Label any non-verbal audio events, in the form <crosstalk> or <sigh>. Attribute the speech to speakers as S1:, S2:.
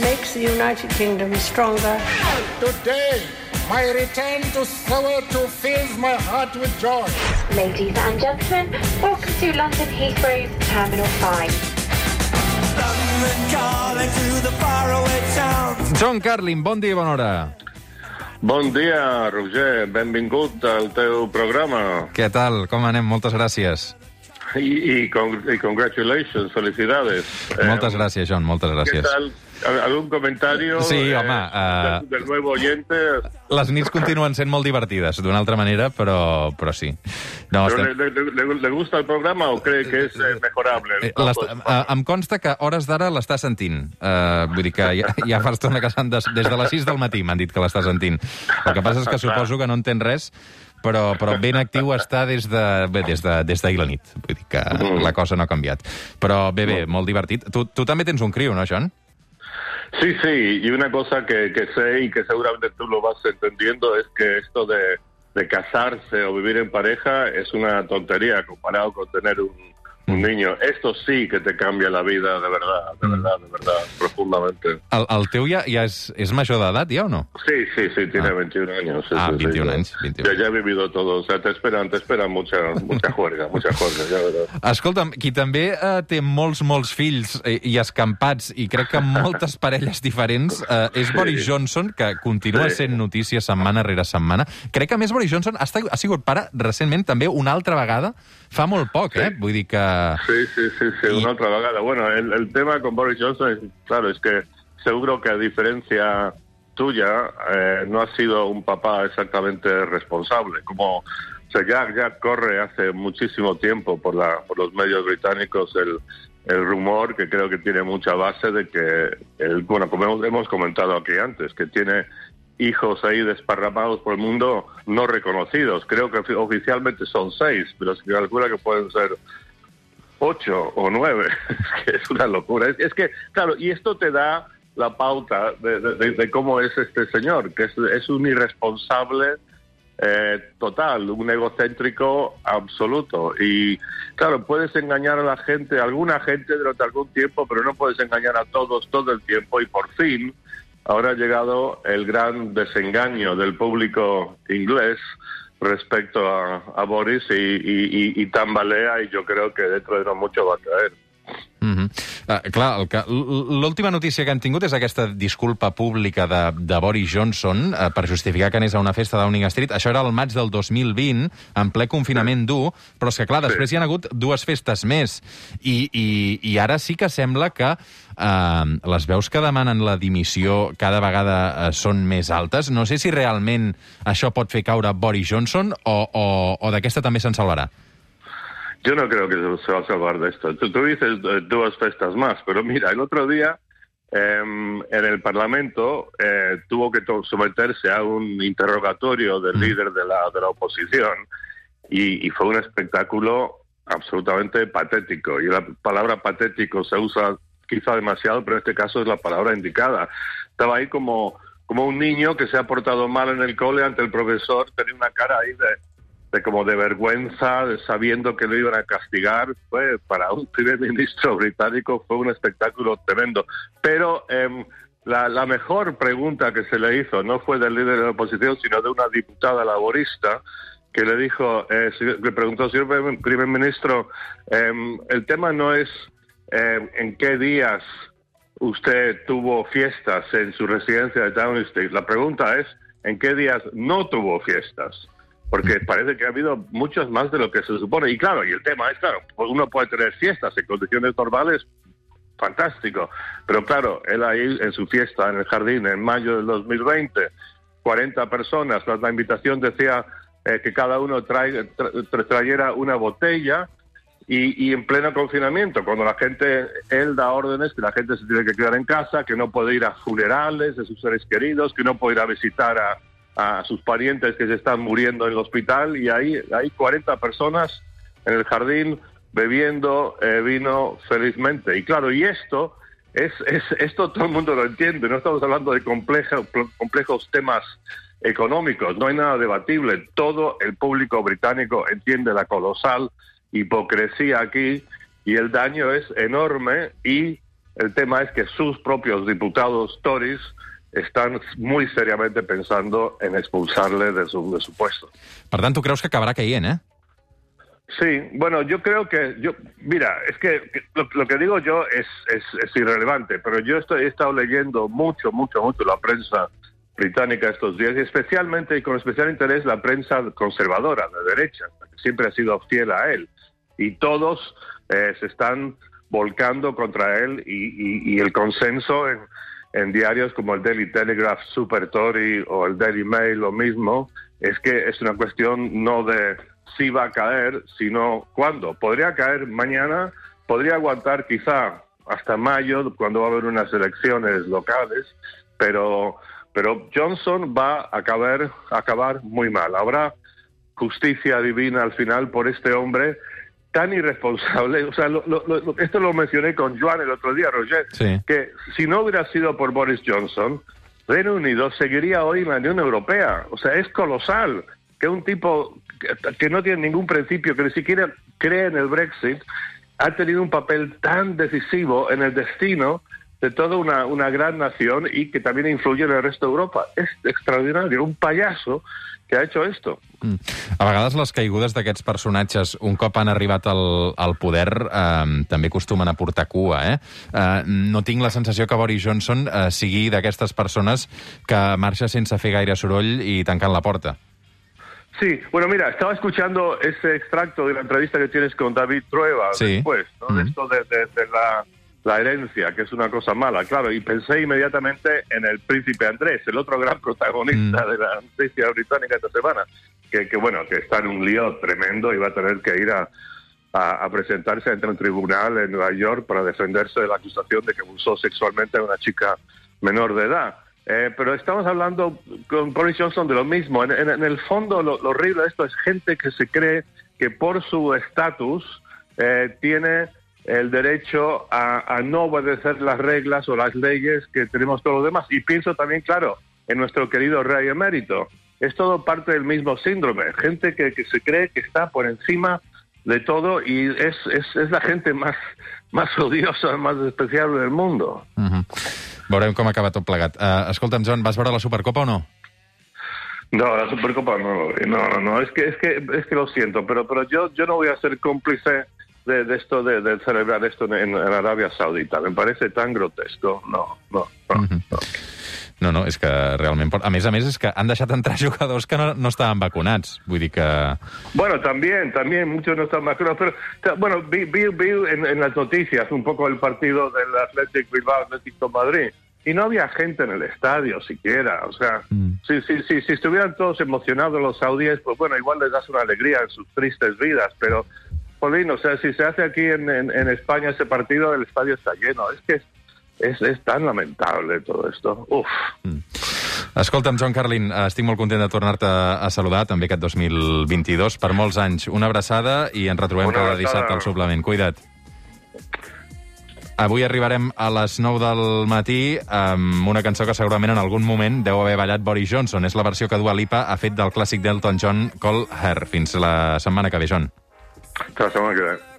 S1: makes the United Kingdom stronger.
S2: Today, my return to Soweto fills my heart with joy.
S3: Ladies and gentlemen, welcome to London Heathrow's Terminal 5.
S4: John Carlin, bon dia i bona hora.
S5: Bon dia, Roger. Benvingut al teu programa.
S4: Què tal? Com anem? Moltes gràcies.
S5: I, i, con, i congratulations, felicidades.
S4: Moltes gràcies, John, moltes
S5: ¿Qué
S4: gràcies.
S5: tal? ¿Algún comentario?
S4: Sí,
S5: eh,
S4: home, eh,
S5: del, nuevo oyente.
S4: Les nits continuen sent molt divertides, d'una altra manera, però, però sí. No,
S5: ¿Pero
S4: estem...
S5: le, le- le- gusta el programa o cree que es eh, mejorable?
S4: Em consta que hores d'ara l'està sentint. Uh, vull dir que ja, ja fa estona que s'han des, des de les 6 del matí m'han dit que l'està sentint. El que passa és que suposo que no entén res, però, però ben actiu està des de bé, des de, des d'ahir la nit. Vull dir que la cosa no ha canviat. Però bé, bé, molt divertit. Tu, tu també tens un criu, no, John?
S5: Sí, sí, y una cosa que, que sé y que seguramente tú lo vas entendiendo es que esto de, de casarse o vivir en pareja es una tontería comparado con tener un, un niño. Esto sí que te cambia la vida de verdad, de verdad, de verdad, profundamente.
S4: El, el teu ja, ja és, és major d'edat, ja, o no?
S5: Sí, sí, sí, tiene
S4: Ah.
S5: 21 años. sí,
S4: Ah,
S5: sí, sí,
S4: 21
S5: ya.
S4: años, 21.
S5: Ya, ya he vivido todo, o sea, te esperan, te esperan mucha, mucha <laughs> juerga, mucha juerga, ya verás.
S4: Escolta'm, qui també eh, té molts, molts fills eh, i escampats, i crec que moltes <laughs> parelles diferents, eh, és
S5: Sí.
S4: Boris Johnson, que continua
S5: Sí.
S4: sent notícia setmana rere setmana. Crec que, a més, Boris Johnson ha, estat, ha sigut pare recentment també una altra vegada, fa molt poc, eh? Vull dir que...
S5: Sí, sí, sí, sí,
S4: Y-
S5: una otra vagada. Bueno, el, el tema con Boris Johnson, es, claro, es que seguro que a diferencia tuya, eh, no ha sido un papá exactamente responsable. Como, o sea, ya, ya corre hace muchísimo tiempo por, la, por los medios británicos el, el rumor, que creo que tiene mucha base, de que, el, bueno, como hemos, hemos comentado aquí antes, que tiene hijos ahí desparramados por el mundo no reconocidos. Creo que ofi- oficialmente son seis, pero se calcula que pueden ser ocho o nueve, <laughs> que es una locura. Es, que, claro, y esto te da la pauta de- de cómo es este señor, que es, es un irresponsable eh, total, un egocéntrico absoluto. Y claro, puedes engañar a la gente, a alguna gente durante algún tiempo, pero no puedes engañar a todos todo el tiempo. Y por fin, ahora ha llegado el gran desengaño del público inglés respecto a, a Boris y, y- tambalea y yo creo que dentro de no mucho va a caer.
S4: Mm -hmm. uh, clar, que- l'última notícia que han tingut és aquesta disculpa pública de, de Boris Johnson uh, per justificar que anés a una festa a Downing Street. Això era el maig del 2020, en ple confinament dur, però és que, clar, després
S5: Sí.
S4: hi ha hagut dues festes més. I, i, i ara sí que sembla que uh, les veus que demanen la dimissió cada vegada uh, són més altes. No sé si realment això pot fer caure Boris Johnson o, o, o d'aquesta també se'n salvarà.
S5: Yo no creo que se- va a salvar de esto. Tú, tú dices eh, dos festas más, pero mira, el otro día em, en el Parlamento eh, tuvo que someterse a un interrogatorio del
S4: Mm.
S5: líder de la, de la oposición y, y fue un espectáculo absolutamente patético. Y la palabra patético se usa quizá demasiado, pero en este caso es la palabra indicada. Estaba ahí como, como un niño que se ha portado mal en el cole ante el profesor, tenía una cara ahí de, de como de vergüenza, de sabiendo que lo iban a castigar, fue para un primer <laughs> ministro británico fue un espectáculo tremendo. Pero em, la, mejor pregunta que se le hizo no fue del líder de la oposición, sino de una diputada laborista que le dijo, eh, le preguntó, señor primer- ministro, em, el tema no es em, en qué días usted tuvo fiestas en su residencia de Downing Street. La pregunta es, ¿en qué días no tuvo fiestas? Porque parece que ha habido muchos más de lo que se supone. Y claro, y el tema es, claro, pues uno puede tener fiestas en condiciones normales, fantástico. Pero claro, él ahí en su fiesta en el jardín en mayo del 2020, 40 personas, la, invitación decía eh, que cada uno trae, tra- tra- trayera una botella y, y en pleno confinamiento, cuando la gente, él da órdenes que la gente se tiene que quedar en casa, que no puede ir a funerales de sus seres queridos, que no puede ir a visitar a, a sus parientes que se están muriendo en el hospital y ahí hay 40 personas en el jardín bebiendo eh, vino felizmente. Y claro, y esto es, es esto todo el mundo lo entiende, no estamos hablando de compleja- complejos temas económicos, no hay nada debatible, todo el público británico entiende la colosal hipocresía aquí y el daño es enorme y El tema es que sus propios diputados Tories están muy seriamente pensando en expulsarle de su, de su puesto.
S4: Per tant, tu creus que acabarà caient, eh?
S5: Sí, bueno, yo creo que, yo, mira, es que, que lo, lo que digo yo es, es, es irrelevante, pero yo estoy, he estado leyendo mucho, mucho, mucho la prensa británica estos días, y especialmente y con especial interés la prensa conservadora, de derecha, que siempre ha sido fiel a él. Y todos eh, se están volcando contra él y, y- y el consenso en, en diarios como el Daily Telegraph Super Tory o el Daily Mail lo mismo, es que es una cuestión no de si va a caer, sino cuándo. Podría caer mañana, podría aguantar quizá hasta mayo, cuando va a haber unas elecciones locales, pero, pero Johnson va a acabar, acabar muy mal. Habrá justicia divina al final por este hombre tan irresponsable. O sea, lo- lo- lo- esto lo mencioné con Joan el otro día, Roger,
S4: Sí.
S5: que si no hubiera sido por Boris Johnson, Reino Unido seguiría hoy en la Unión Europea. O sea, es colosal que un tipo que, que no tiene ningún principio, que ni siquiera cree en el Brexit, ha tenido un papel tan decisivo en el destino de toda una, una gran nación y que también influye en el resto de Europa. Es extraordinario, un payaso que ha hecho esto.
S4: Mm. A vegades les caigudes d'aquests personatges, un cop han arribat al, al poder, eh, també acostumen a portar cua, eh? eh? No tinc la sensació que Boris Johnson eh, sigui d'aquestes persones que marxa sense fer gaire soroll i tancant la porta.
S5: Sí, bueno, mira, estaba escuchando ese extracto de la entrevista que tienes con David Trueba
S4: Sí.
S5: después, ¿no? De
S4: Mm.
S5: esto de, de- de la, la herencia, que es una cosa mala, claro, y pensé inmediatamente en el príncipe Andrés, el otro gran protagonista
S4: Mm.
S5: de la noticia británica esta semana, que, que, bueno, que está en un lío tremendo y va a tener que ir a, a- a presentarse ante un tribunal en Nueva York para defenderse de la acusación de que abusó sexualmente a una chica menor de edad. Eh, pero estamos hablando con Boris Johnson de lo mismo. En, en- en el fondo, lo, lo horrible de esto es gente que se cree que por su estatus eh, tiene el derecho a, a no obedecer las reglas o las leyes que tenemos todos los demás. Y pienso también, claro, en nuestro querido rey emérito. Es todo parte del mismo síndrome. Gente que, que se cree que está por encima de todo y es, es, es la gente más, más odiosa, más despreciable del mundo.
S4: Uh -huh. Veurem com acaba tot plegat. Uh, escolta'm, Joan, vas veure la Supercopa o no?
S5: No, la Supercopa no. No, no, no, es que, es que, es que lo siento, pero, pero yo, yo no voy a ser cómplice de, de esto, de, de celebrar esto en, en Arabia Saudita. Me parece tan grotesco. No, no, no.
S4: No, no, és que realment... A més a més, és que han deixat entrar <laughs> jugadors que no, no estaven vacunats. Vull dir que...
S5: Bueno, también, también, muchos no están vacunados, pero bueno, vi, vi, vi en, en las noticias un poco el partido del Athletic Bilbao, Atlético Madrid, y no había gente en el estadio siquiera, o sea,
S4: Mm.
S5: si, si, si, si estuvieran todos emocionados los saudíes, pues bueno, igual les das una alegría en sus tristes vidas, pero, Jolín, o sea, si se hace aquí en, en, en España ese partido, el estadio está lleno, es que es, es, es tan lamentable todo esto, uf.
S4: Escolta'm, Joan Carlin, eh, estic molt content de tornar-te a saludar, també aquest 2022, per molts anys. Una abraçada i ens retrobem cada dissabte al suplement. Cuida't. Avui arribarem a les 9 del matí amb una cançó que segurament en algun moment deu haver ballat Boris Johnson. És la versió que Dua Lipa ha fet del clàssic d'Elton John, Call Her. Fins la setmana que ve, John.
S5: Hasta la semana que viene.